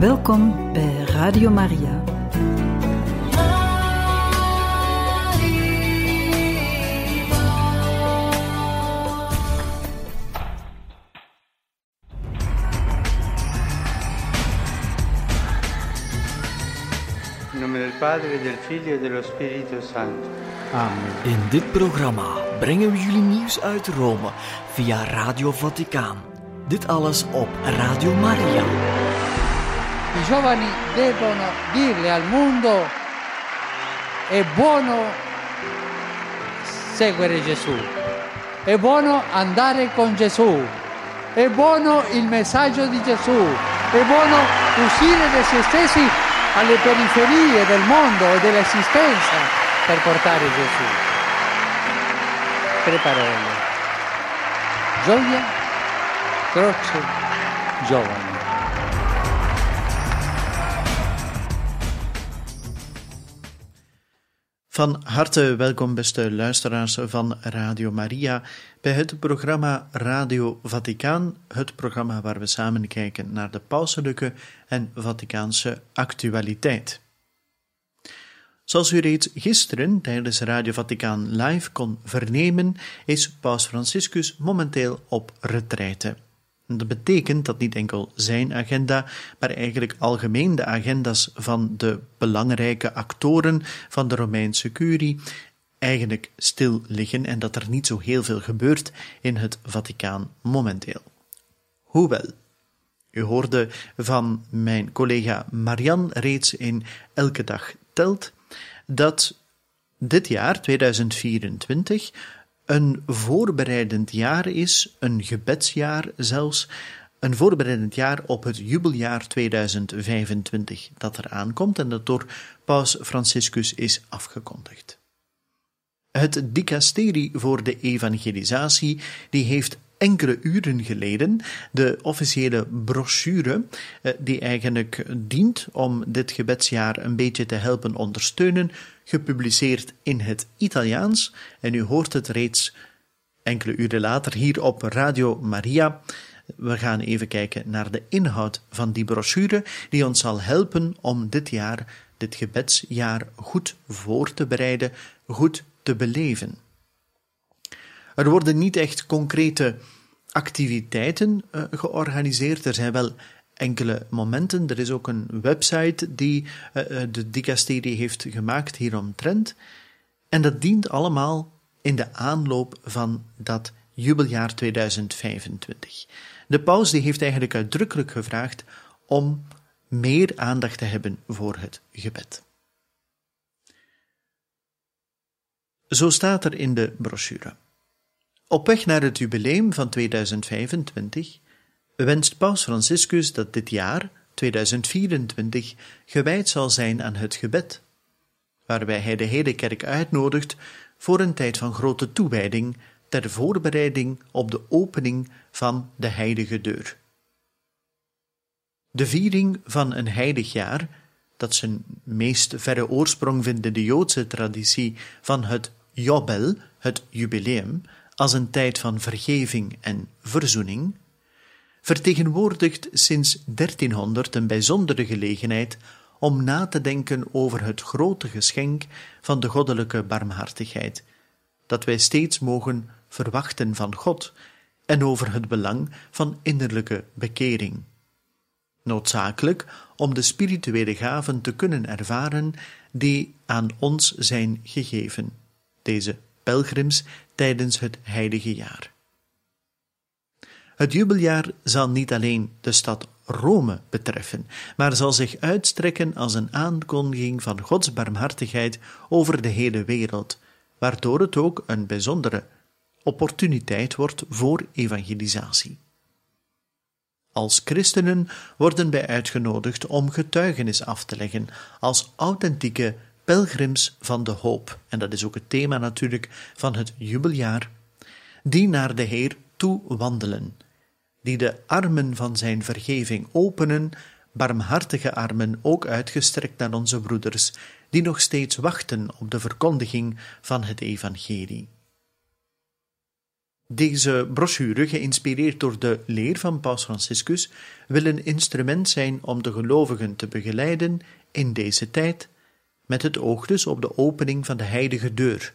Welkom bij Radio Maria. In e. In dit programma brengen we jullie nieuws uit Rome via Radio Vaticaan. Dit alles op Radio Maria. I giovani devono dirle al mondo è buono seguire Gesù, è buono andare con Gesù, è buono il messaggio di Gesù, è buono uscire da se stessi alle periferie del mondo e dell'esistenza per portare Gesù. Tre parole. Gioia, croce, giovani. Van harte welkom, beste luisteraars van Radio Maria, bij het programma Radio Vaticaan, het programma waar we samen kijken naar de pauselijke en Vaticaanse actualiteit. Zoals u reeds gisteren tijdens Radio Vaticaan live kon vernemen, is Paus Franciscus momenteel op retraite. Dat betekent dat niet enkel zijn agenda, maar eigenlijk algemeen de agenda's van de belangrijke actoren van de Romeinse curie eigenlijk stil liggen en dat er niet zo heel veel gebeurt in het Vaticaan momenteel. Hoewel, u hoorde van mijn collega Marian reeds in Elke Dag Telt dat dit jaar, 2024, een voorbereidend jaar is, een gebedsjaar zelfs, een voorbereidend jaar op het jubeljaar 2025 dat er aankomt en dat door Paus Franciscus is afgekondigd. Het dicasterie voor de evangelisatie die heeft enkele uren geleden de officiële brochure, die eigenlijk dient om dit gebedsjaar een beetje te helpen ondersteunen, gepubliceerd in het Italiaans. En u hoort het reeds enkele uren later hier op Radio Maria. We gaan even kijken naar de inhoud van die brochure, die ons zal helpen om dit jaar, dit gebedsjaar, goed voor te bereiden, goed te beleven. Er worden niet echt concrete activiteiten uh, georganiseerd. Er zijn wel enkele momenten. Er is ook een website die uh, de dicasterie heeft gemaakt hieromtrent. En dat dient allemaal in de aanloop van dat jubeljaar 2025. De paus die heeft eigenlijk uitdrukkelijk gevraagd om meer aandacht te hebben voor het gebed. Zo staat er in de brochure. Op weg naar het jubileum van 2025 wenst Paus Franciscus dat dit jaar, 2024, gewijd zal zijn aan het gebed, waarbij hij de hele kerk uitnodigt voor een tijd van grote toewijding ter voorbereiding op de opening van de heilige deur. De viering van een heilig jaar, dat zijn meest verre oorsprong vindt in de Joodse traditie van het Jobel, het jubileum, als een tijd van vergeving en verzoening, vertegenwoordigt sinds 1300 een bijzondere gelegenheid om na te denken over het grote geschenk van de goddelijke barmhartigheid, dat wij steeds mogen verwachten van God, en over het belang van innerlijke bekering. Noodzakelijk om de spirituele gaven te kunnen ervaren die aan ons zijn gegeven, deze pelgrims tijdens het heilige jaar. Het jubeljaar zal niet alleen de stad Rome betreffen, maar zal zich uitstrekken als een aankondiging van Gods barmhartigheid over de hele wereld, waardoor het ook een bijzondere opportuniteit wordt voor evangelisatie. Als christenen worden wij uitgenodigd om getuigenis af te leggen als authentieke pelgrims van de hoop, en dat is ook het thema natuurlijk van het jubeljaar, die naar de Heer toe wandelen, die de armen van zijn vergeving openen, barmhartige armen ook uitgestrekt naar onze broeders, die nog steeds wachten op de verkondiging van het evangelie. Deze brochure, geïnspireerd door de leer van Paus Franciscus, wil een instrument zijn om de gelovigen te begeleiden in deze tijd, met het oog dus op de opening van de heilige deur.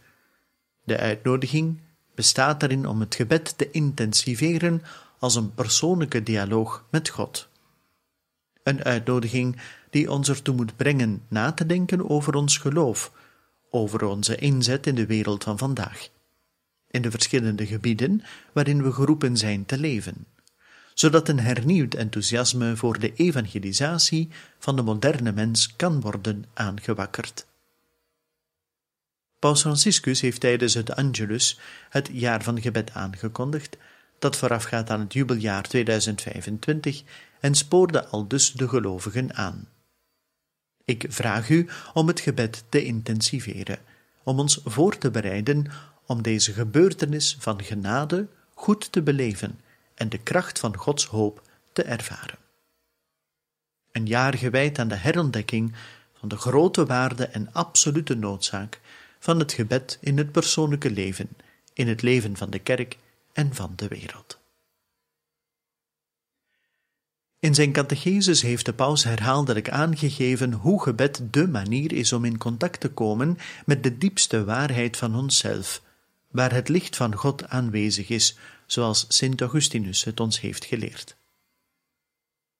De uitnodiging bestaat erin om het gebed te intensiveren als een persoonlijke dialoog met God. Een uitnodiging die ons ertoe moet brengen na te denken over ons geloof, over onze inzet in de wereld van vandaag, in de verschillende gebieden waarin we geroepen zijn te leven, zodat een hernieuwd enthousiasme voor de evangelisatie van de moderne mens kan worden aangewakkerd. Paus Franciscus heeft tijdens het Angelus het jaar van gebed aangekondigd, dat voorafgaat aan het jubeljaar 2025 en spoorde al dus de gelovigen aan. Ik vraag u om het gebed te intensiveren, om ons voor te bereiden om deze gebeurtenis van genade goed te beleven en de kracht van Gods hoop te ervaren. Een jaar gewijd aan de herontdekking van de grote waarde en absolute noodzaak van het gebed in het persoonlijke leven, in het leven van de kerk en van de wereld. In zijn catechesis heeft de paus herhaaldelijk aangegeven hoe gebed de manier is om in contact te komen met de diepste waarheid van onszelf, waar het licht van God aanwezig is, zoals Sint Augustinus het ons heeft geleerd.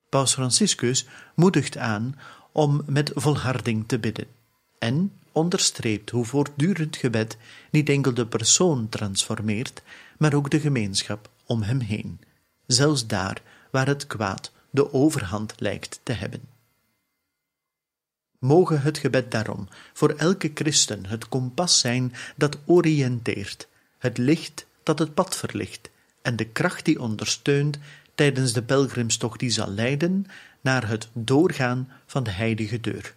Paus Franciscus moedigt aan om met volharding te bidden en onderstreept hoe voortdurend gebed niet enkel de persoon transformeert, maar ook de gemeenschap om hem heen, zelfs daar waar het kwaad de overhand lijkt te hebben. Moge het gebed daarom voor elke christen het kompas zijn dat oriënteert, het licht dat het pad verlicht en de kracht die ondersteunt tijdens de pelgrimstocht die zal leiden naar het doorgaan van de heilige deur.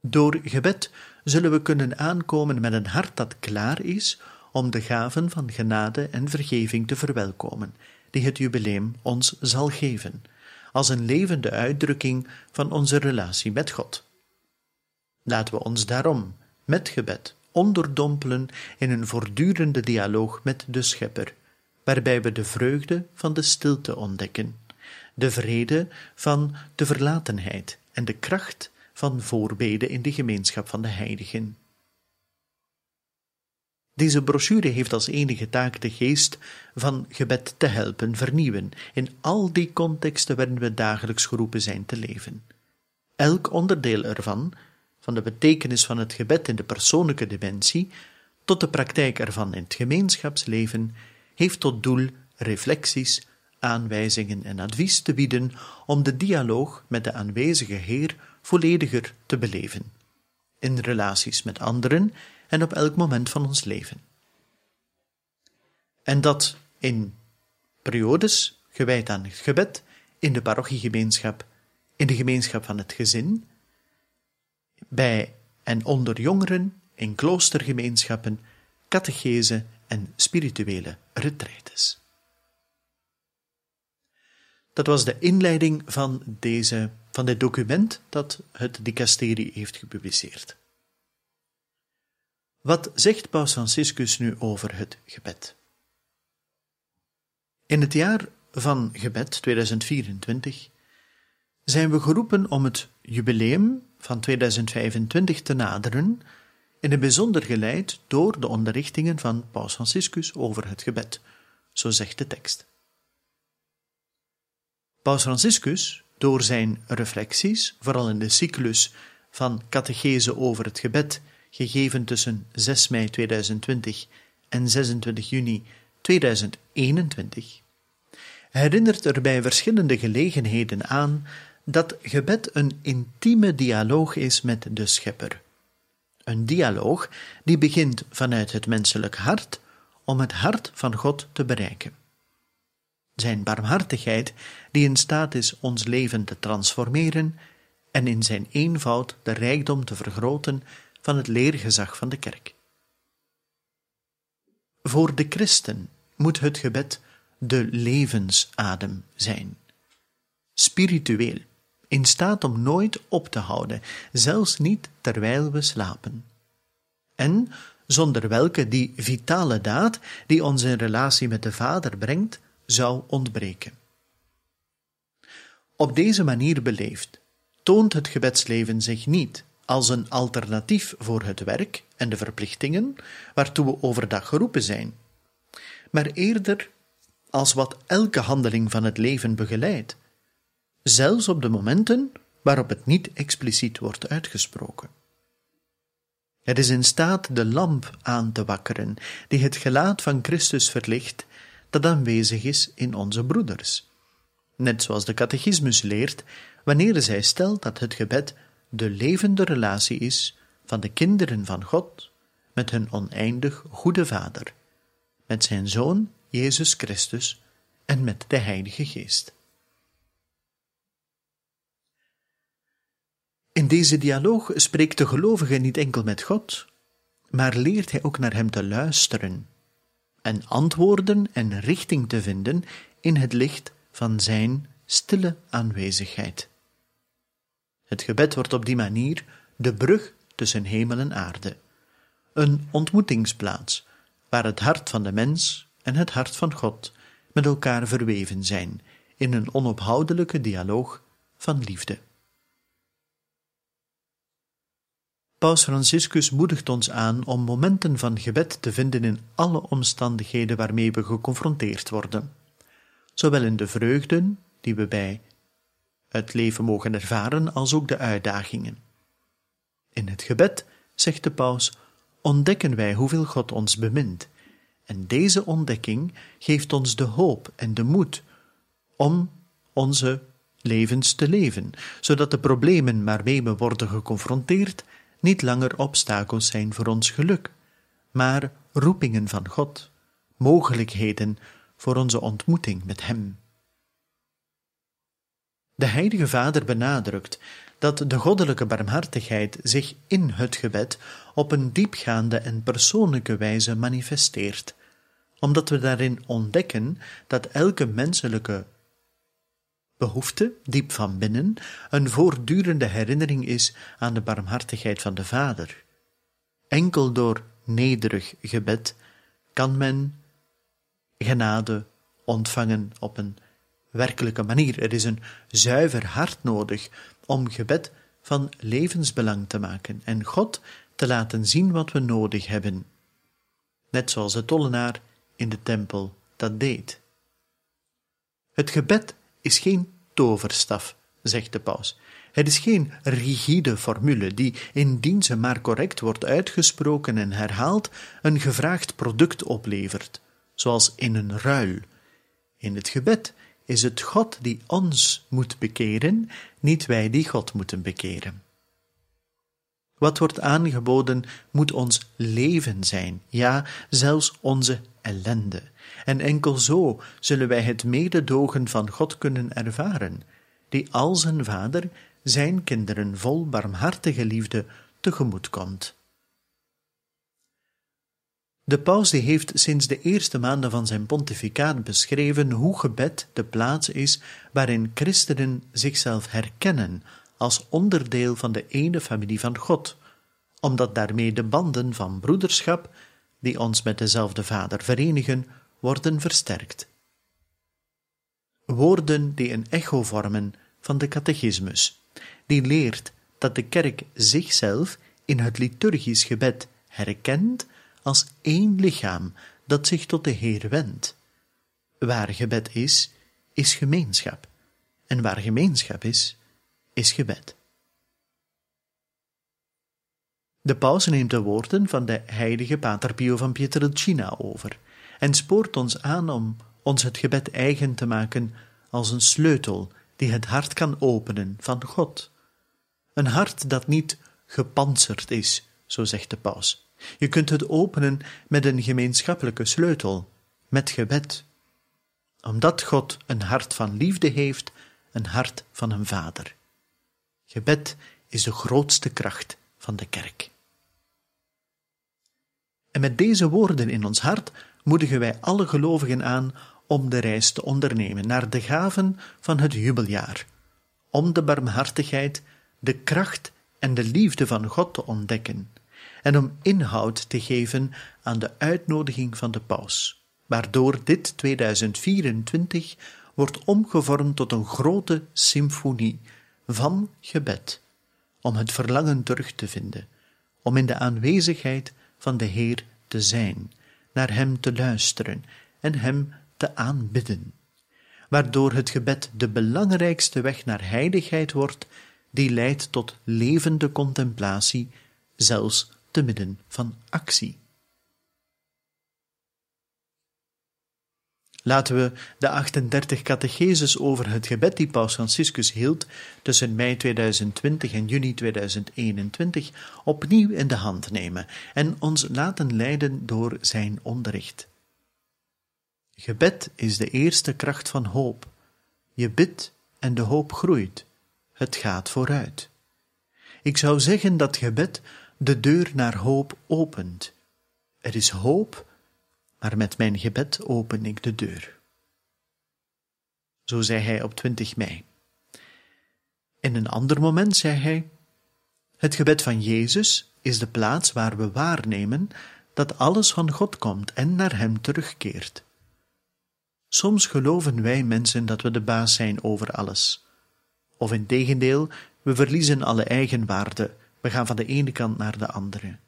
Door gebed zullen we kunnen aankomen met een hart dat klaar is om de gaven van genade en vergeving te verwelkomen, die het jubileum ons zal geven, als een levende uitdrukking van onze relatie met God. Laten we ons daarom, met gebed, onderdompelen in een voortdurende dialoog met de Schepper, waarbij we de vreugde van de stilte ontdekken, de vrede van de verlatenheid en de kracht van voorbeden in de gemeenschap van de heiligen. Deze brochure heeft als enige taak de geest van gebed te helpen vernieuwen in al die contexten waarin we dagelijks geroepen zijn te leven. Elk onderdeel ervan, van de betekenis van het gebed in de persoonlijke dimensie tot de praktijk ervan in het gemeenschapsleven, heeft tot doel reflecties, aanwijzingen en advies te bieden om de dialoog met de aanwezige Heer vollediger te beleven, in relaties met anderen en op elk moment van ons leven. En dat in periodes gewijd aan het gebed, in de parochiegemeenschap, in de gemeenschap van het gezin, bij en onder jongeren, in kloostergemeenschappen, catechese en spirituele retraites. Dat was de inleiding van, deze, van dit document dat het dicasterie heeft gepubliceerd. Wat zegt Paus Franciscus nu over het gebed? In het jaar van gebed 2024 zijn we geroepen om het jubileum van 2025 te naderen, in het bijzonder geleid door de onderrichtingen van Paus Franciscus over het gebed, zo zegt de tekst. Paus Franciscus, door zijn reflecties, vooral in de cyclus van catechese over het gebed, gegeven tussen 6 mei 2020 en 26 juni 2021, herinnert er bij verschillende gelegenheden aan dat gebed een intieme dialoog is met de Schepper. Een dialoog die begint vanuit het menselijk hart om het hart van God te bereiken. Zijn barmhartigheid, die in staat is ons leven te transformeren en in zijn eenvoud de rijkdom te vergroten van het leergezag van de kerk. Voor de christen moet het gebed de levensadem zijn. Spiritueel, in staat om nooit op te houden, zelfs niet terwijl we slapen. En zonder welke die vitale daad die ons in relatie met de Vader brengt, zou ontbreken. Op deze manier beleefd toont het gebedsleven zich niet als een alternatief voor het werk en de verplichtingen waartoe we overdag geroepen zijn, maar eerder als wat elke handeling van het leven begeleidt, zelfs op de momenten waarop het niet expliciet wordt uitgesproken. Het is in staat de lamp aan te wakkeren, die het gelaat van Christus verlicht, dat aanwezig is in onze broeders. Net zoals de catechismus leert, wanneer zij stelt dat het gebed de levende relatie is van de kinderen van God met hun oneindig goede Vader, met zijn Zoon Jezus Christus en met de Heilige Geest. In deze dialoog spreekt de gelovige niet enkel met God, maar leert hij ook naar hem te luisteren en antwoorden en richting te vinden in het licht van zijn stille aanwezigheid. Het gebed wordt op die manier de brug tussen hemel en aarde, een ontmoetingsplaats waar het hart van de mens en het hart van God met elkaar verweven zijn in een onophoudelijke dialoog van liefde. Paus Franciscus moedigt ons aan om momenten van gebed te vinden in alle omstandigheden waarmee we geconfronteerd worden, zowel in de vreugden die we bij het leven mogen ervaren, als ook de uitdagingen. In het gebed, zegt de paus, ontdekken wij hoeveel God ons bemint, en deze ontdekking geeft ons de hoop en de moed om onze levens te leven, zodat de problemen waarmee we worden geconfronteerd niet langer obstakels zijn voor ons geluk, maar roepingen van God, mogelijkheden voor onze ontmoeting met Hem. De Heilige Vader benadrukt dat de goddelijke barmhartigheid zich in het gebed op een diepgaande en persoonlijke wijze manifesteert, omdat we daarin ontdekken dat elke menselijke behoefte, diep van binnen, een voortdurende herinnering is aan de barmhartigheid van de Vader. Enkel door nederig gebed kan men genade ontvangen op een werkelijke manier. Er is een zuiver hart nodig om gebed van levensbelang te maken en God te laten zien wat we nodig hebben. Net zoals de tollenaar in de tempel dat deed. Het gebed is geen toverstaf, zegt de paus. Het is geen rigide formule die, indien ze maar correct wordt uitgesproken en herhaald, een gevraagd product oplevert, zoals in een ruil. In het gebed is het God die ons moet bekeren, niet wij die God moeten bekeren. Wat wordt aangeboden moet ons leven zijn, ja, zelfs onze ellende. En enkel zo zullen wij het mededogen van God kunnen ervaren, die als een vader zijn kinderen vol barmhartige liefde tegemoet komt. De paus heeft sinds de eerste maanden van zijn pontificaat beschreven hoe gebed de plaats is waarin christenen zichzelf herkennen als onderdeel van de ene familie van God, omdat daarmee de banden van broederschap, die ons met dezelfde Vader verenigen, worden versterkt. Woorden die een echo vormen van de catechismus, die leert dat de kerk zichzelf in het liturgisch gebed herkent als één lichaam dat zich tot de Heer wendt. Waar gebed is, is gemeenschap, en waar gemeenschap is, is gebed. De paus neemt de woorden van de heilige Pater Pio van Pietrelcina over en spoort ons aan om ons het gebed eigen te maken als een sleutel die het hart kan openen van God. Een hart dat niet gepantserd is, zo zegt de paus. Je kunt het openen met een gemeenschappelijke sleutel, met gebed. Omdat God een hart van liefde heeft, een hart van een vader. Gebed is de grootste kracht van de kerk. En met deze woorden in ons hart moedigen wij alle gelovigen aan om de reis te ondernemen naar de gaven van het jubeljaar, om de barmhartigheid, de kracht en de liefde van God te ontdekken en om inhoud te geven aan de uitnodiging van de paus, waardoor dit 2024 wordt omgevormd tot een grote symfonie van gebed, om het verlangen terug te vinden, om in de aanwezigheid van de Heer te zijn, naar Hem te luisteren en Hem te aanbidden, waardoor het gebed de belangrijkste weg naar heiligheid wordt, die leidt tot levende contemplatie, zelfs te midden van actie. Laten we de 38 catecheses over het gebed die Paus Franciscus hield tussen mei 2020 en juni 2021 opnieuw in de hand nemen en ons laten leiden door zijn onderricht. Gebed is de eerste kracht van hoop. Je bidt en de hoop groeit. Het gaat vooruit. Ik zou zeggen dat gebed de deur naar hoop opent. Er is hoop maar met mijn gebed open ik de deur. Zo zei hij op 20 mei. In een ander moment zei hij: Het gebed van Jezus is de plaats waar we waarnemen dat alles van God komt en naar Hem terugkeert. Soms geloven wij mensen dat we de baas zijn over alles. Of in tegendeel, we verliezen alle eigenwaarde, we gaan van de ene kant naar de andere.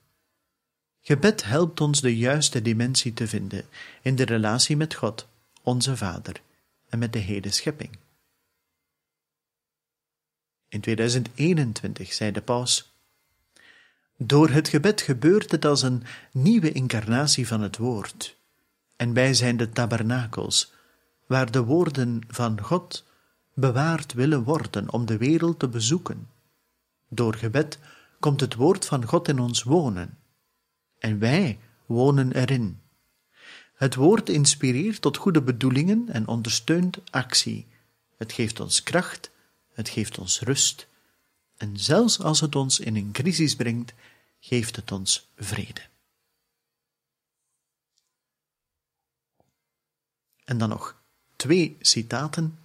Gebed helpt ons de juiste dimensie te vinden in de relatie met God, onze Vader, en met de hele schepping. In 2021 zei de paus: Door het gebed gebeurt het als een nieuwe incarnatie van het woord. En wij zijn de tabernakels, waar de woorden van God bewaard willen worden om de wereld te bezoeken. Door gebed komt het woord van God in ons wonen en wij wonen erin. Het woord inspireert tot goede bedoelingen en ondersteunt actie. Het geeft ons kracht, het geeft ons rust. En zelfs als het ons in een crisis brengt, geeft het ons vrede. En dan nog twee citaten.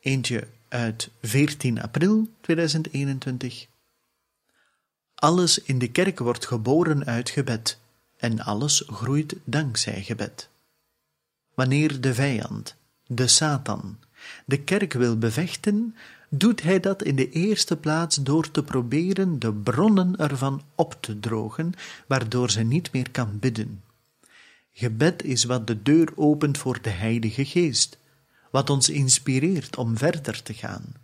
Eentje uit 14 april 2021 alles in de kerk wordt geboren uit gebed, en alles groeit dankzij gebed. Wanneer de vijand, de Satan, de kerk wil bevechten, doet hij dat in de eerste plaats door te proberen de bronnen ervan op te drogen, waardoor ze niet meer kan bidden. Gebed is wat de deur opent voor de Heilige Geest, wat ons inspireert om verder te gaan.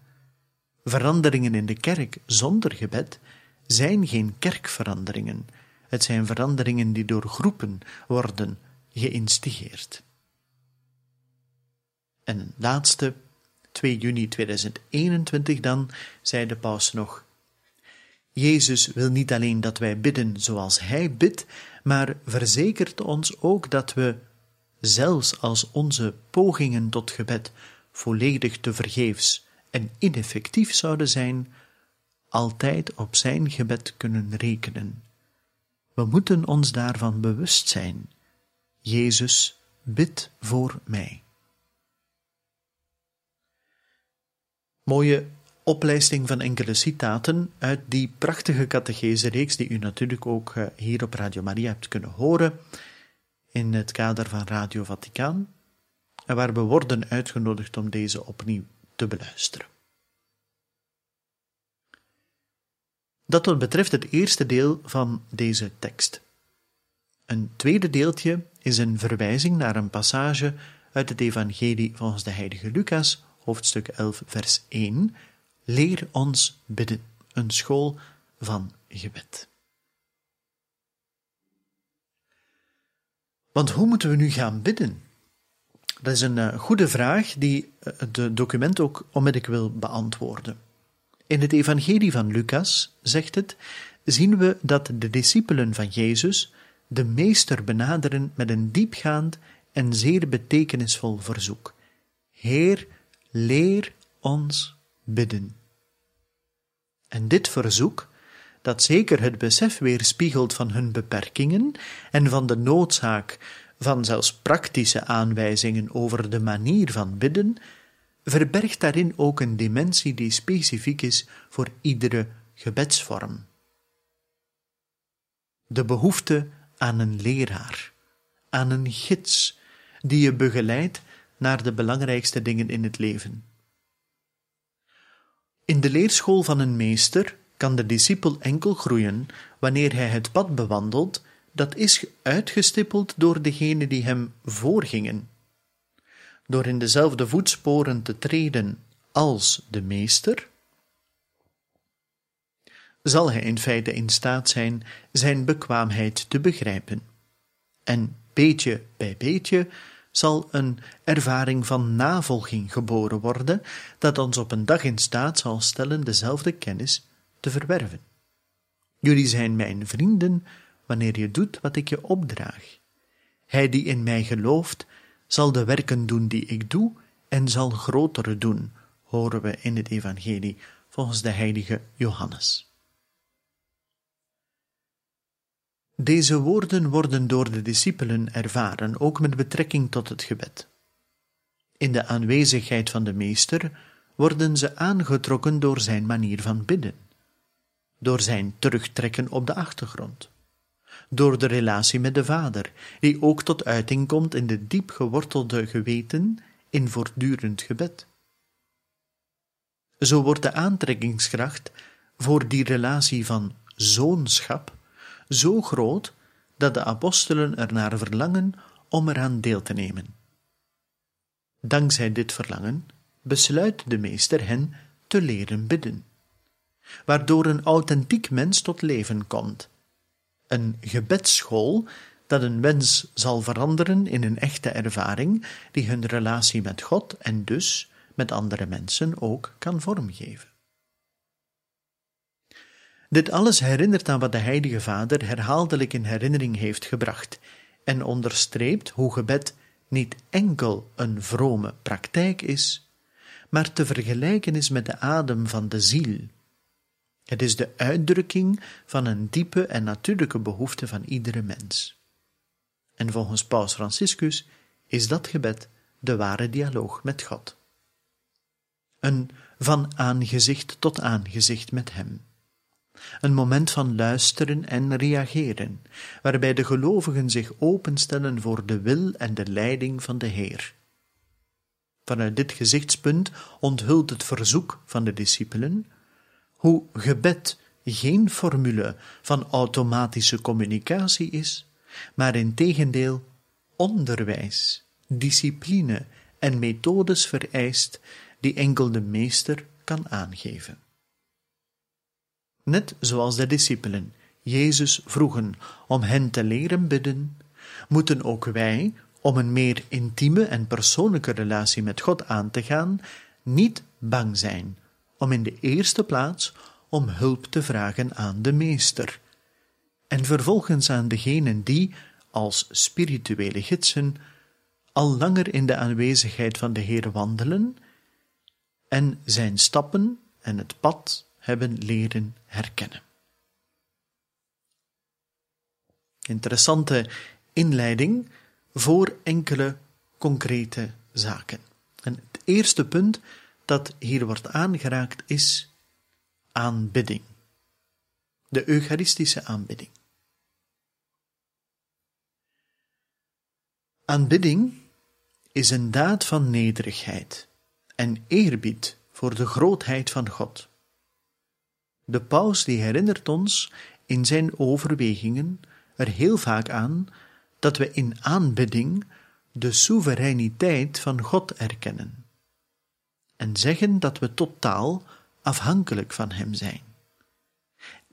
Veranderingen in de kerk zonder gebed zijn geen kerkveranderingen. Het zijn veranderingen die door groepen worden geïnstigeerd. En laatste, 2 juni 2021 dan, zei de paus nog. Jezus wil niet alleen dat wij bidden zoals Hij bidt, maar verzekert ons ook dat we, zelfs als onze pogingen tot gebed volledig te vergeefs en ineffectief zouden zijn, altijd op zijn gebed kunnen rekenen. We moeten ons daarvan bewust zijn. Jezus, bid voor mij. Mooie opleiding van enkele citaten uit die prachtige catechese-reeks die u natuurlijk ook eh, hier op Radio Maria hebt kunnen horen in het kader van Radio Vaticaan en waar we worden uitgenodigd om deze opnieuw te beluisteren. Dat wat betreft het eerste deel van deze tekst. Een tweede deeltje is een verwijzing naar een passage uit het Evangelie volgens de heilige Lucas, hoofdstuk 11, vers 1. Leer ons bidden, een school van gebed. Want hoe moeten we nu gaan bidden? Dat is een uh, goede vraag die het document ook onmiddellijk wil beantwoorden. In het Evangelie van Lucas, zegt het, zien we dat de discipelen van Jezus de meester benaderen met een diepgaand en zeer betekenisvol verzoek. Heer, leer ons bidden. En dit verzoek, dat zeker het besef weerspiegelt van hun beperkingen en van de noodzaak van zelfs praktische aanwijzingen over de manier van bidden, verbergt daarin ook een dimensie die specifiek is voor iedere gebedsvorm. de behoefte aan een leraar, aan een gids die je begeleidt naar de belangrijkste dingen in het leven. In de leerschool van een meester kan de discipel enkel groeien wanneer hij het pad bewandelt dat is uitgestippeld door degenen die hem voorgingen. Door in dezelfde voetsporen te treden als de meester, zal hij in feite in staat zijn zijn bekwaamheid te begrijpen. En beetje bij beetje zal een ervaring van navolging geboren worden, dat ons op een dag in staat zal stellen dezelfde kennis te verwerven. Jullie zijn mijn vrienden wanneer je doet wat ik je opdraag. Hij die in mij gelooft, zal de werken doen die ik doe en zal grotere doen, horen we in het Evangelie volgens de heilige Johannes. Deze woorden worden door de discipelen ervaren, ook met betrekking tot het gebed. In de aanwezigheid van de Meester worden ze aangetrokken door zijn manier van bidden, door zijn terugtrekken op de achtergrond, door de relatie met de Vader, die ook tot uiting komt in de diep gewortelde geweten in voortdurend gebed. Zo wordt de aantrekkingskracht voor die relatie van zoonschap zo groot dat de apostelen ernaar verlangen om eraan deel te nemen. Dankzij dit verlangen besluit de meester hen te leren bidden, waardoor een authentiek mens tot leven komt, een gebedsschool dat een wens zal veranderen in een echte ervaring die hun relatie met God en dus met andere mensen ook kan vormgeven. Dit alles herinnert aan wat de Heilige Vader herhaaldelijk in herinnering heeft gebracht en onderstreept hoe gebed niet enkel een vrome praktijk is, maar te vergelijken is met de adem van de ziel. Het is de uitdrukking van een diepe en natuurlijke behoefte van iedere mens. En volgens Paus Franciscus is dat gebed de ware dialoog met God. Een van aangezicht tot aangezicht met Hem een moment van luisteren en reageren, waarbij de gelovigen zich openstellen voor de wil en de leiding van de Heer. Vanuit dit gezichtspunt onthult het verzoek van de discipelen hoe gebed geen formule van automatische communicatie is, maar in tegendeel onderwijs, discipline en methodes vereist die enkel de meester kan aangeven. Net zoals de discipelen Jezus vroegen om hen te leren bidden, moeten ook wij, om een meer intieme en persoonlijke relatie met God aan te gaan, niet bang zijn om in de eerste plaats om hulp te vragen aan de Meester, en vervolgens aan degenen die, als spirituele gidsen, al langer in de aanwezigheid van de Heer wandelen en zijn stappen en het pad hebben leren herkennen. Interessante inleiding voor enkele concrete zaken. En het eerste punt dat hier wordt aangeraakt is aanbidding. De Eucharistische aanbidding. Aanbidding is een daad van nederigheid en eerbied voor de grootheid van God. De paus die herinnert ons in zijn overwegingen er heel vaak aan dat we in aanbidding de soevereiniteit van God erkennen en zeggen dat we totaal afhankelijk van Hem zijn.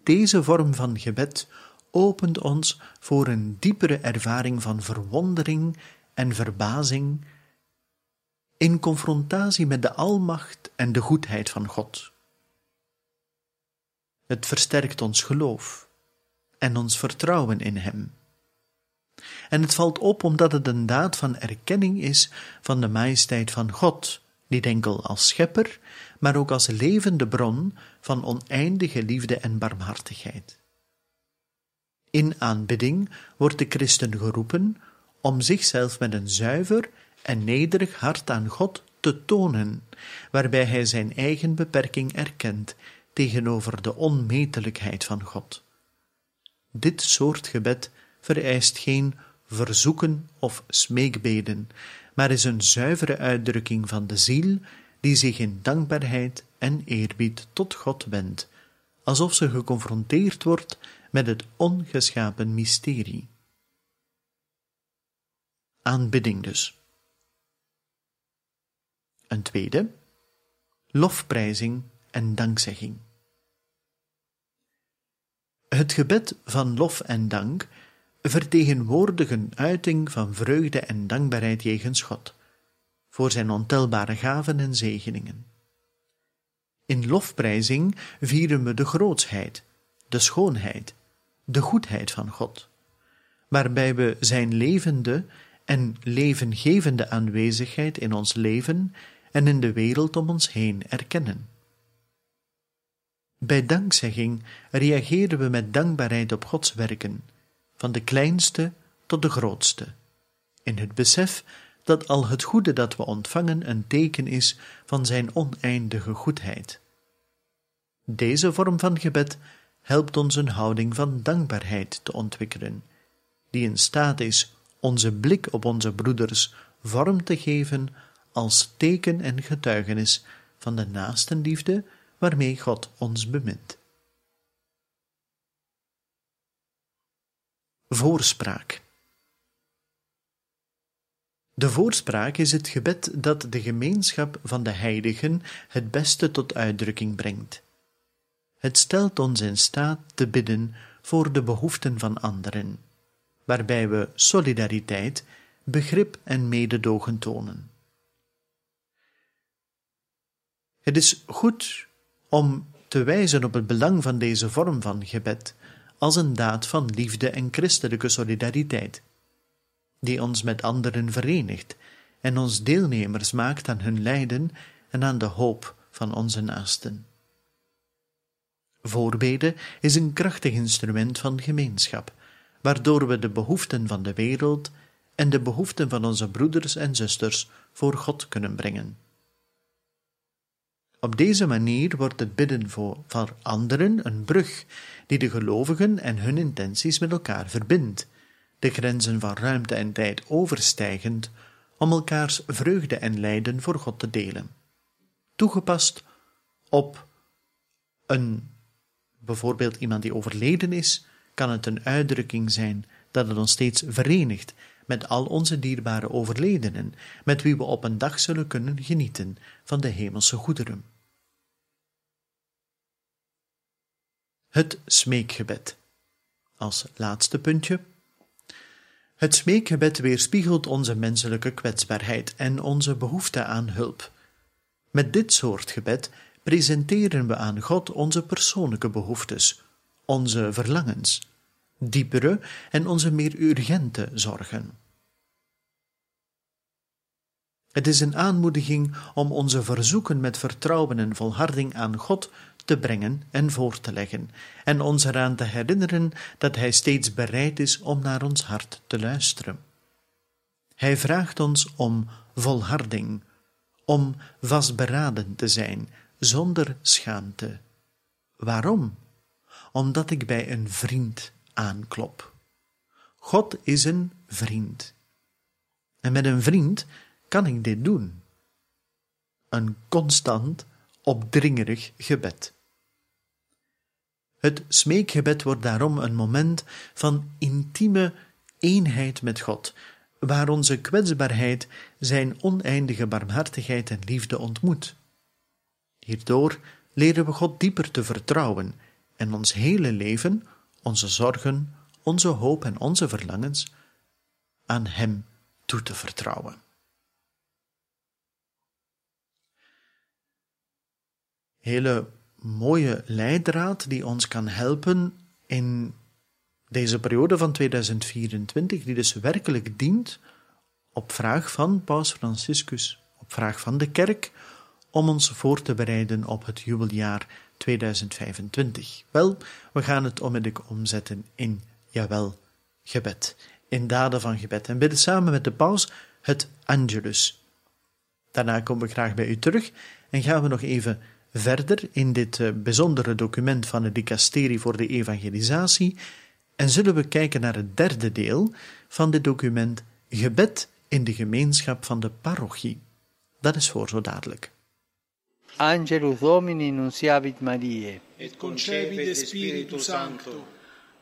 Deze vorm van gebed opent ons voor een diepere ervaring van verwondering en verbazing in confrontatie met de almacht en de goedheid van God. Het versterkt ons geloof en ons vertrouwen in Hem. En het valt op omdat het een daad van erkenning is van de majesteit van God, niet enkel als schepper, maar ook als levende bron van oneindige liefde en barmhartigheid. In aanbidding wordt de christen geroepen om zichzelf met een zuiver en nederig hart aan God te tonen, waarbij hij zijn eigen beperking erkent tegenover de onmetelijkheid van God. Dit soort gebed vereist geen verzoeken of smeekbeden, maar is een zuivere uitdrukking van de ziel die zich in dankbaarheid en eerbied tot God wendt, alsof ze geconfronteerd wordt met het ongeschapen mysterie. Aanbidding dus. Een tweede, lofprijzing en dankzegging. Het gebed van lof en dank vertegenwoordigt een uiting van vreugde en dankbaarheid jegens God, voor zijn ontelbare gaven en zegeningen. In lofprijzing vieren we de grootsheid, de schoonheid, de goedheid van God, waarbij we zijn levende en levengevende aanwezigheid in ons leven en in de wereld om ons heen erkennen. Bij dankzegging reageren we met dankbaarheid op Gods werken, van de kleinste tot de grootste, in het besef dat al het goede dat we ontvangen een teken is van Zijn oneindige goedheid. Deze vorm van gebed helpt ons een houding van dankbaarheid te ontwikkelen, die in staat is onze blik op onze broeders vorm te geven als teken en getuigenis van de naastenliefde waarmee God ons bemint. Voorspraak De voorspraak is het gebed dat de gemeenschap van de heiligen het beste tot uitdrukking brengt. Het stelt ons in staat te bidden voor de behoeften van anderen, waarbij we solidariteit, begrip en mededogen tonen. Het is goed om te wijzen op het belang van deze vorm van gebed als een daad van liefde en christelijke solidariteit, die ons met anderen verenigt en ons deelnemers maakt aan hun lijden en aan de hoop van onze naasten. Voorbeden is een krachtig instrument van gemeenschap, waardoor we de behoeften van de wereld en de behoeften van onze broeders en zusters voor God kunnen brengen. Op deze manier wordt het bidden voor, voor anderen een brug die de gelovigen en hun intenties met elkaar verbindt, de grenzen van ruimte en tijd overstijgend, om elkaars vreugde en lijden voor God te delen. Toegepast op een bijvoorbeeld iemand die overleden is, kan het een uitdrukking zijn dat het ons steeds verenigt met al onze dierbare overledenen, met wie we op een dag zullen kunnen genieten van de hemelse goederen. Het smeekgebed. Als laatste puntje. Het smeekgebed weerspiegelt onze menselijke kwetsbaarheid en onze behoefte aan hulp. Met dit soort gebed presenteren we aan God onze persoonlijke behoeftes, onze verlangens, diepere en onze meer urgente zorgen. Het is een aanmoediging om onze verzoeken met vertrouwen en volharding aan God te brengen en voor te leggen, en ons eraan te herinneren dat Hij steeds bereid is om naar ons hart te luisteren. Hij vraagt ons om volharding, om vastberaden te zijn, zonder schaamte. Waarom? Omdat ik bij een vriend aanklop. God is een vriend. En met een vriend kan ik dit doen. Een constant, opdringerig gebed. Het smeekgebed wordt daarom een moment van intieme eenheid met God, waar onze kwetsbaarheid zijn oneindige barmhartigheid en liefde ontmoet. Hierdoor leren we God dieper te vertrouwen en ons hele leven, onze zorgen, onze hoop en onze verlangens aan Hem toe te vertrouwen. Hele mooie leidraad die ons kan helpen in deze periode van 2024, die dus werkelijk dient op vraag van Paus Franciscus, op vraag van de kerk, om ons voor te bereiden op het jubeljaar 2025. Wel, we gaan het onmiddellijk omzetten in, jawel, gebed, in daden van gebed en bidden samen met de paus het Angelus. Daarna komen we graag bij u terug en gaan we nog even verder in dit eh, bijzondere document van het Dicasterie voor de Evangelisatie en zullen we kijken naar het derde deel van dit document Gebed in de gemeenschap van de parochie. Dat is voor zo dadelijk. Angelus Domini nunciavit Mariae. et concepit Spiritus Sancto.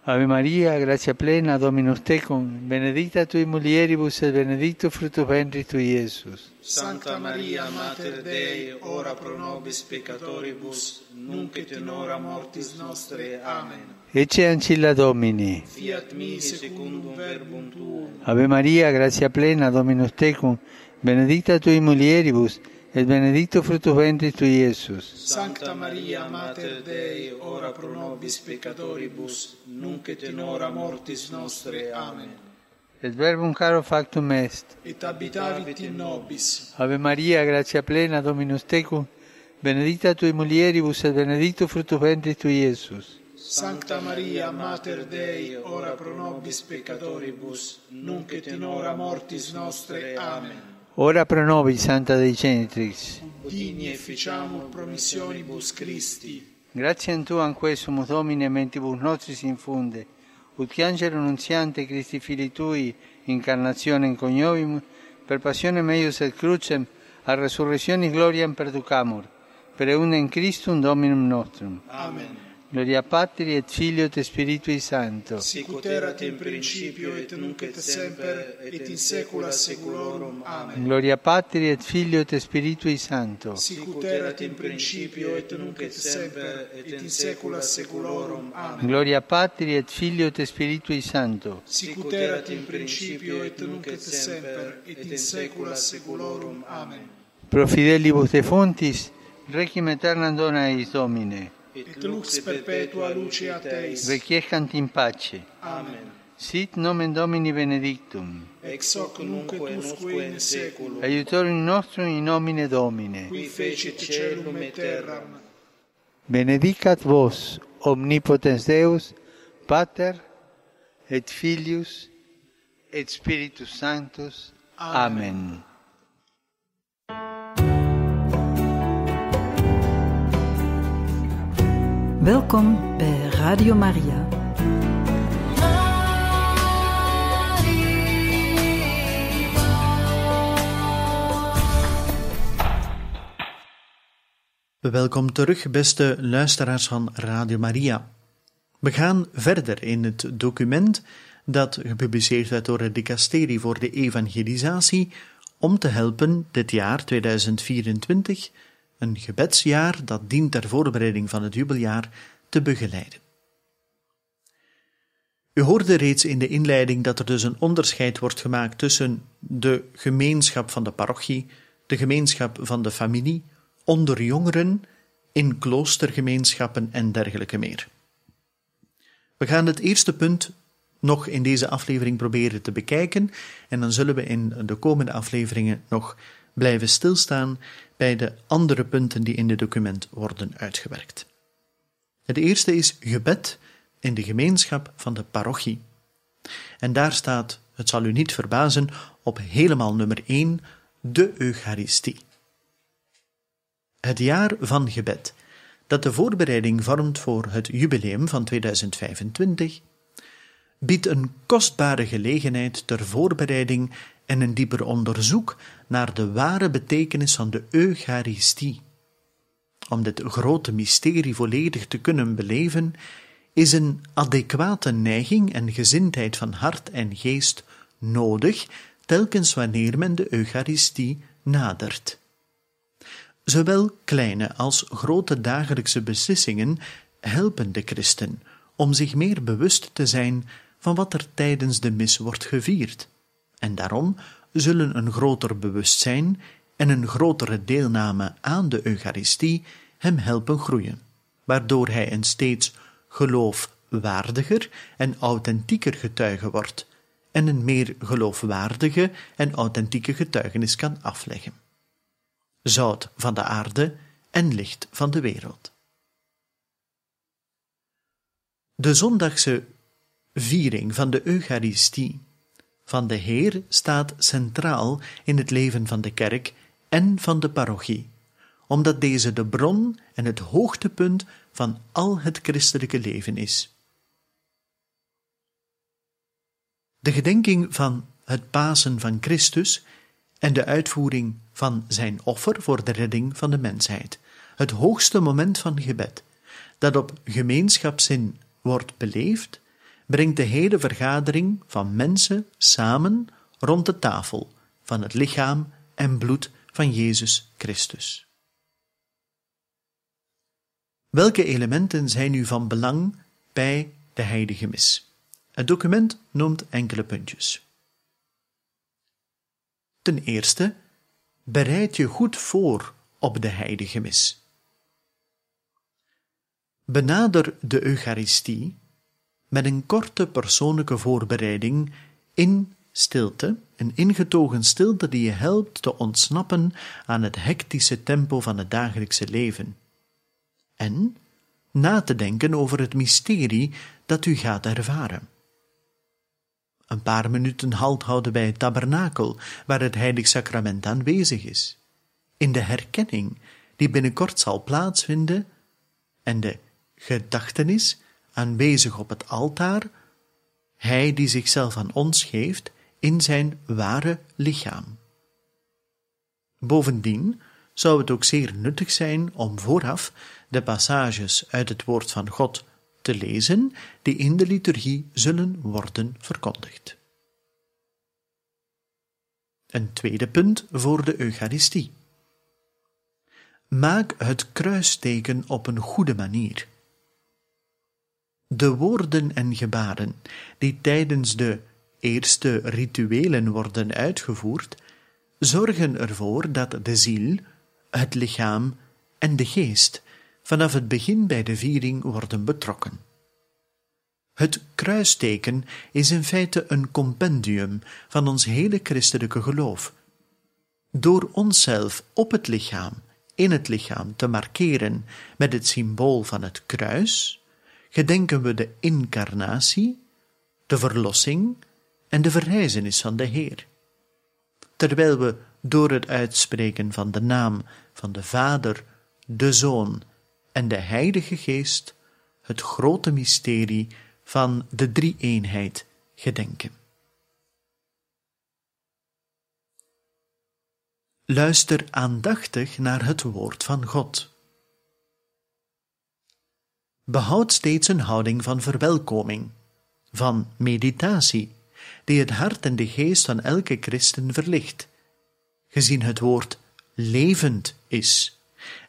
Ave Maria, gratia plena, Dominus tecum, benedicta tui mulieribus et benedictus fructus ventris tui, Iesus. Sancta Maria, Mater Dei, ora pro nobis peccatoribus, nunc et in hora mortis nostre. Amen. Ecce ancilla Domini. Fiat mi secundum verbum tuum. Ave Maria, gratia plena, Dominus tecum, benedicta tui mulieribus, et benedictus fructus ventris tui, Iesus. Sancta Maria, Mater Dei, ora pro nobis peccatoribus, nunc et in hora mortis nostre. Amen. Et verbum caro factum est. Et habitavit in nobis. Ave Maria, gratia plena, Dominus tecum, benedicta tui mulieribus, et benedictus fructus ventris tui, Iesus. Sancta Maria, Mater Dei, ora pro nobis peccatoribus, nunc et in hora mortis nostre. Amen. Ora pro nobis, Santa Dei Genitrix. Digni efficiamur promissionibus Christi. Gratiam Tuam quesumus Domine mentibus nostris infunde, ut angelo nunziante Christi Fili Tui, incarnationem coniovimus, per passionem eius et crucem, a resurrectionis gloriam perducamur, per eundem Christum Dominum nostrum. Amen. Gloria Patri et Filio et Spiritui Sancto. Sicut erat in principio et nunc et semper et in saecula saeculorum. Amen. Gloria Patri et Filio et Spiritui Sancto. Sicut erat in principio et nunc et semper et in saecula saeculorum. Amen. Gloria Patri et Filio et Spiritui Sancto. Sicut erat in principio et nunc et semper et in saecula saeculorum. Amen. Pro fidelibus defuntis, requiem aeternam dona eis Domine. et lux perpetua luceat Teis. Requiescant in pace. Amen. Sit nomen Domini benedictum. Ex hoc nunque usque in seculum. Aiutorium nostrum in nomine Domine. Qui fecit celum et terram. Benedicat vos, omnipotens Deus, Pater, et Filius, et Spiritus Sanctus. Amen. Amen. Welkom bij Radio Maria. Welkom terug, beste luisteraars van Radio Maria. We gaan verder in het document dat gepubliceerd werd door het Dicasterie voor de Evangelisatie om te helpen dit jaar 2024, een gebedsjaar dat dient ter voorbereiding van het jubeljaar, te begeleiden. U hoorde reeds in de inleiding dat er dus een onderscheid wordt gemaakt tussen de gemeenschap van de parochie, de gemeenschap van de familie, onder jongeren, in kloostergemeenschappen en dergelijke meer. We gaan het eerste punt nog in deze aflevering proberen te bekijken en dan zullen we in de komende afleveringen nog blijven stilstaan bij de andere punten die in dit document worden uitgewerkt. Het eerste is gebed in de gemeenschap van de parochie. En daar staat, het zal u niet verbazen, op helemaal nummer 1 de Eucharistie. Het jaar van gebed, dat de voorbereiding vormt voor het jubileum van 2025, biedt een kostbare gelegenheid ter voorbereiding en een dieper onderzoek naar de ware betekenis van de Eucharistie. Om dit grote mysterie volledig te kunnen beleven, is een adequate neiging en gezindheid van hart en geest nodig, telkens wanneer men de Eucharistie nadert. Zowel kleine als grote dagelijkse beslissingen helpen de christen om zich meer bewust te zijn van wat er tijdens de mis wordt gevierd. En daarom zullen een groter bewustzijn en een grotere deelname aan de Eucharistie hem helpen groeien, waardoor hij een steeds geloofwaardiger en authentieker getuige wordt en een meer geloofwaardige en authentieke getuigenis kan afleggen. Zout van de aarde en licht van de wereld. De zondagse viering van de Eucharistie van de Heer staat centraal in het leven van de kerk en van de parochie, omdat deze de bron en het hoogtepunt van al het christelijke leven is. De gedenking van het Pasen van Christus en de uitvoering van zijn offer voor de redding van de mensheid. Het hoogste moment van gebed, dat op gemeenschapszin wordt beleefd, brengt de hele vergadering van mensen samen rond de tafel van het lichaam en bloed van Jezus Christus. Welke elementen zijn nu van belang bij de heilige mis? Het document noemt enkele puntjes. Ten eerste, bereid je goed voor op de heilige mis. Benader de Eucharistie met een korte persoonlijke voorbereiding in stilte, een ingetogen stilte die je helpt te ontsnappen aan het hectische tempo van het dagelijkse leven. En na te denken over het mysterie dat u gaat ervaren. Een paar minuten halt houden bij het tabernakel, waar het heilig sacrament aanwezig is. In de herkenning, die binnenkort zal plaatsvinden, en de gedachtenis aanwezig op het altaar, hij die zichzelf aan ons geeft in zijn ware lichaam. Bovendien zou het ook zeer nuttig zijn om vooraf de passages uit het woord van God te lezen die in de liturgie zullen worden verkondigd. Een tweede punt voor de Eucharistie. Maak het kruisteken op een goede manier. De woorden en gebaren die tijdens de eerste rituelen worden uitgevoerd, zorgen ervoor dat de ziel, het lichaam en de geest vanaf het begin bij de viering worden betrokken. Het kruisteken is in feite een compendium van ons hele christelijke geloof. Door onszelf op het lichaam, in het lichaam te markeren met het symbool van het kruis, gedenken we de incarnatie, de verlossing en de verrijzenis van de Heer. Terwijl we door het uitspreken van de naam van de Vader, de Zoon en de Heilige Geest het grote mysterie van de drie-eenheid gedenken. Luister aandachtig naar het woord van God. Behoud steeds een houding van verwelkoming, van meditatie, die het hart en de geest van elke christen verlicht, gezien het woord levend is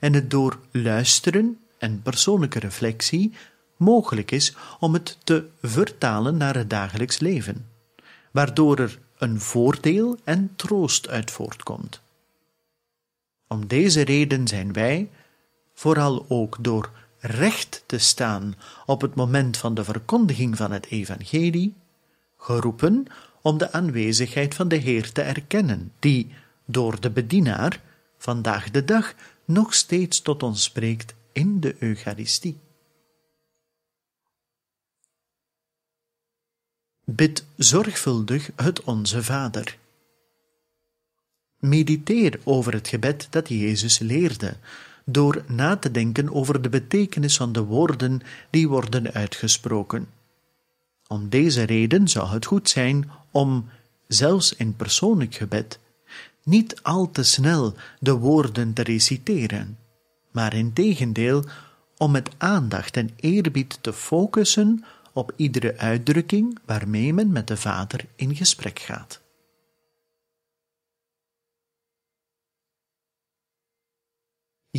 en het door luisteren en persoonlijke reflectie mogelijk is om het te vertalen naar het dagelijks leven, waardoor er een voordeel en troost uit voortkomt. Om deze reden zijn wij, vooral ook door recht te staan op het moment van de verkondiging van het evangelie, geroepen om de aanwezigheid van de Heer te erkennen, die door de bedienaar vandaag de dag nog steeds tot ons spreekt in de Eucharistie. Bid zorgvuldig het Onze Vader. Mediteer over het gebed dat Jezus leerde, door na te denken over de betekenis van de woorden die worden uitgesproken. Om deze reden zou het goed zijn om, zelfs in persoonlijk gebed, niet al te snel de woorden te reciteren, maar in tegendeel om met aandacht en eerbied te focussen op iedere uitdrukking waarmee men met de Vader in gesprek gaat.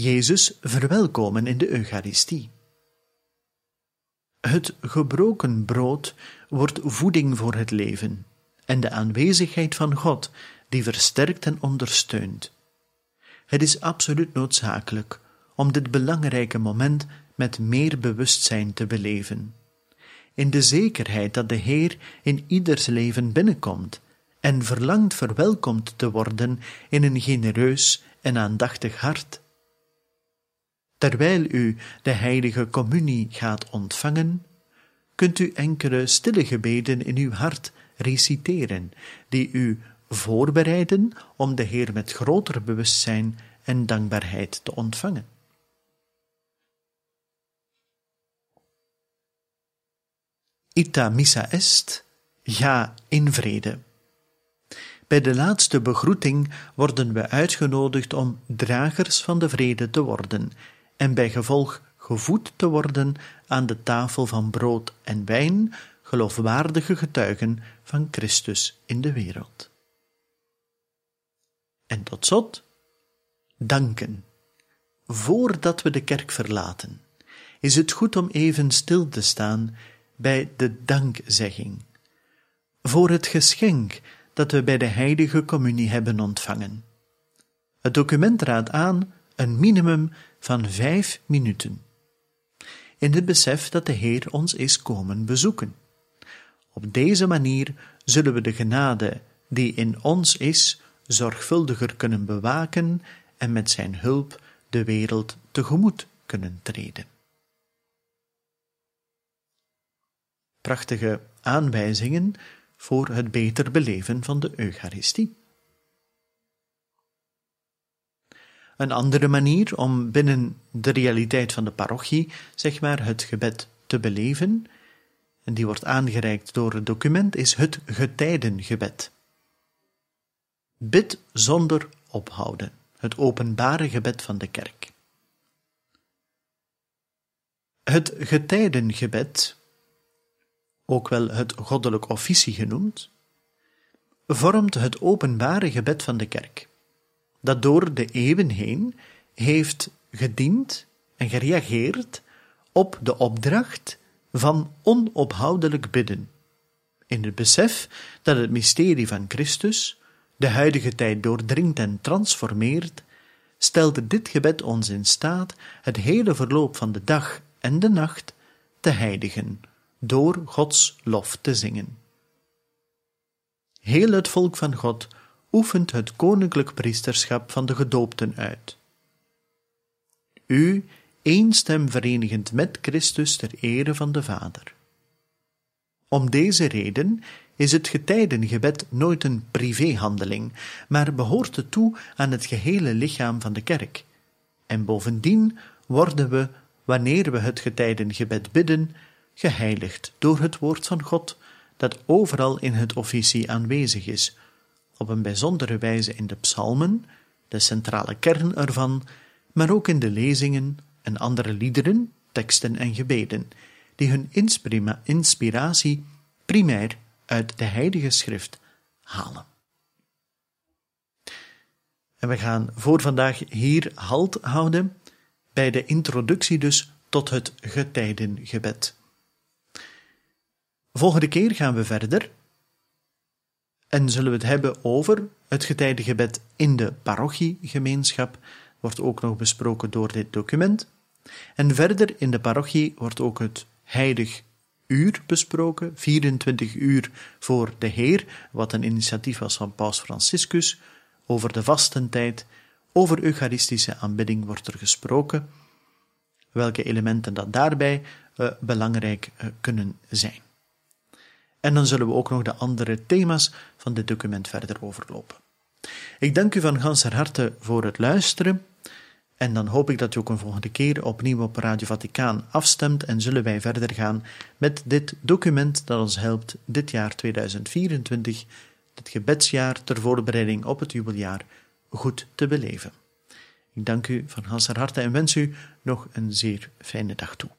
Jezus verwelkomen in de Eucharistie. Het gebroken brood wordt voeding voor het leven en de aanwezigheid van God die versterkt en ondersteunt. Het is absoluut noodzakelijk om dit belangrijke moment met meer bewustzijn te beleven, in de zekerheid dat de Heer in ieders leven binnenkomt en verlangt verwelkomd te worden in een genereus en aandachtig hart. Terwijl u de heilige communie gaat ontvangen, kunt u enkele stille gebeden in uw hart reciteren, die u voorbereiden om de Heer met groter bewustzijn en dankbaarheid te ontvangen. Ita missa est, ga in vrede. Bij de laatste begroeting worden we uitgenodigd om dragers van de vrede te worden en bij gevolg gevoed te worden aan de tafel van brood en wijn, geloofwaardige getuigen van Christus in de wereld. En tot slot, danken. Voordat we de kerk verlaten, is het goed om even stil te staan bij de dankzegging. Voor het geschenk dat we bij de heilige communie hebben ontvangen. Het document raadt aan een minimum van vijf minuten. In het besef dat de Heer ons is komen bezoeken. Op deze manier zullen we de genade die in ons is zorgvuldiger kunnen bewaken en met zijn hulp de wereld tegemoet kunnen treden. Prachtige aanwijzingen voor het beter beleven van de Eucharistie. Een andere manier om binnen de realiteit van de parochie, zeg maar, het gebed te beleven, en die wordt aangereikt door het document, is het getijdengebed. Bid zonder ophouden, het openbare gebed van de kerk. Het getijdengebed ook wel het goddelijk officie genoemd, vormt het openbare gebed van de kerk, dat door de eeuwen heen heeft gediend en gereageerd op de opdracht van onophoudelijk bidden, in het besef dat het mysterie van Christus de huidige tijd doordringt en transformeert, stelde dit gebed ons in staat het hele verloop van de dag en de nacht te heiligen door Gods lof te zingen. Heel het volk van God oefent het koninklijk priesterschap van de gedoopten uit. U één stem verenigend met Christus ter ere van de Vader. Om deze reden is het getijdengebed nooit een privéhandeling, maar behoort het toe aan het gehele lichaam van de kerk. En bovendien worden we, wanneer we het getijdengebed bidden, geheiligd door het woord van God, dat overal in het officie aanwezig is, op een bijzondere wijze in de psalmen, de centrale kern ervan, maar ook in de lezingen en andere liederen, teksten en gebeden, die hun inspiratie primair uit de Heilige Schrift halen. En we gaan voor vandaag hier halt houden bij de introductie dus tot het getijdengebed. Volgende keer gaan we verder en zullen we het hebben over het getijdengebed in de parochiegemeenschap. Wordt ook nog besproken door dit document. En verder in de parochie wordt ook het heilig uur besproken, 24 uur voor de Heer, wat een initiatief was van Paus Franciscus. Over de vastentijd, over eucharistische aanbidding wordt er gesproken. Welke elementen dat daarbij uh, belangrijk uh, kunnen zijn. En dan zullen we ook nog de andere thema's van dit document verder overlopen. Ik dank u van ganser harte voor het luisteren. En dan hoop ik dat u ook een volgende keer opnieuw op Radio Vaticaan afstemt en zullen wij verder gaan met dit document dat ons helpt dit jaar 2024, het gebedsjaar ter voorbereiding op het jubeljaar, goed te beleven. Ik dank u van ganser harte en wens u nog een zeer fijne dag toe.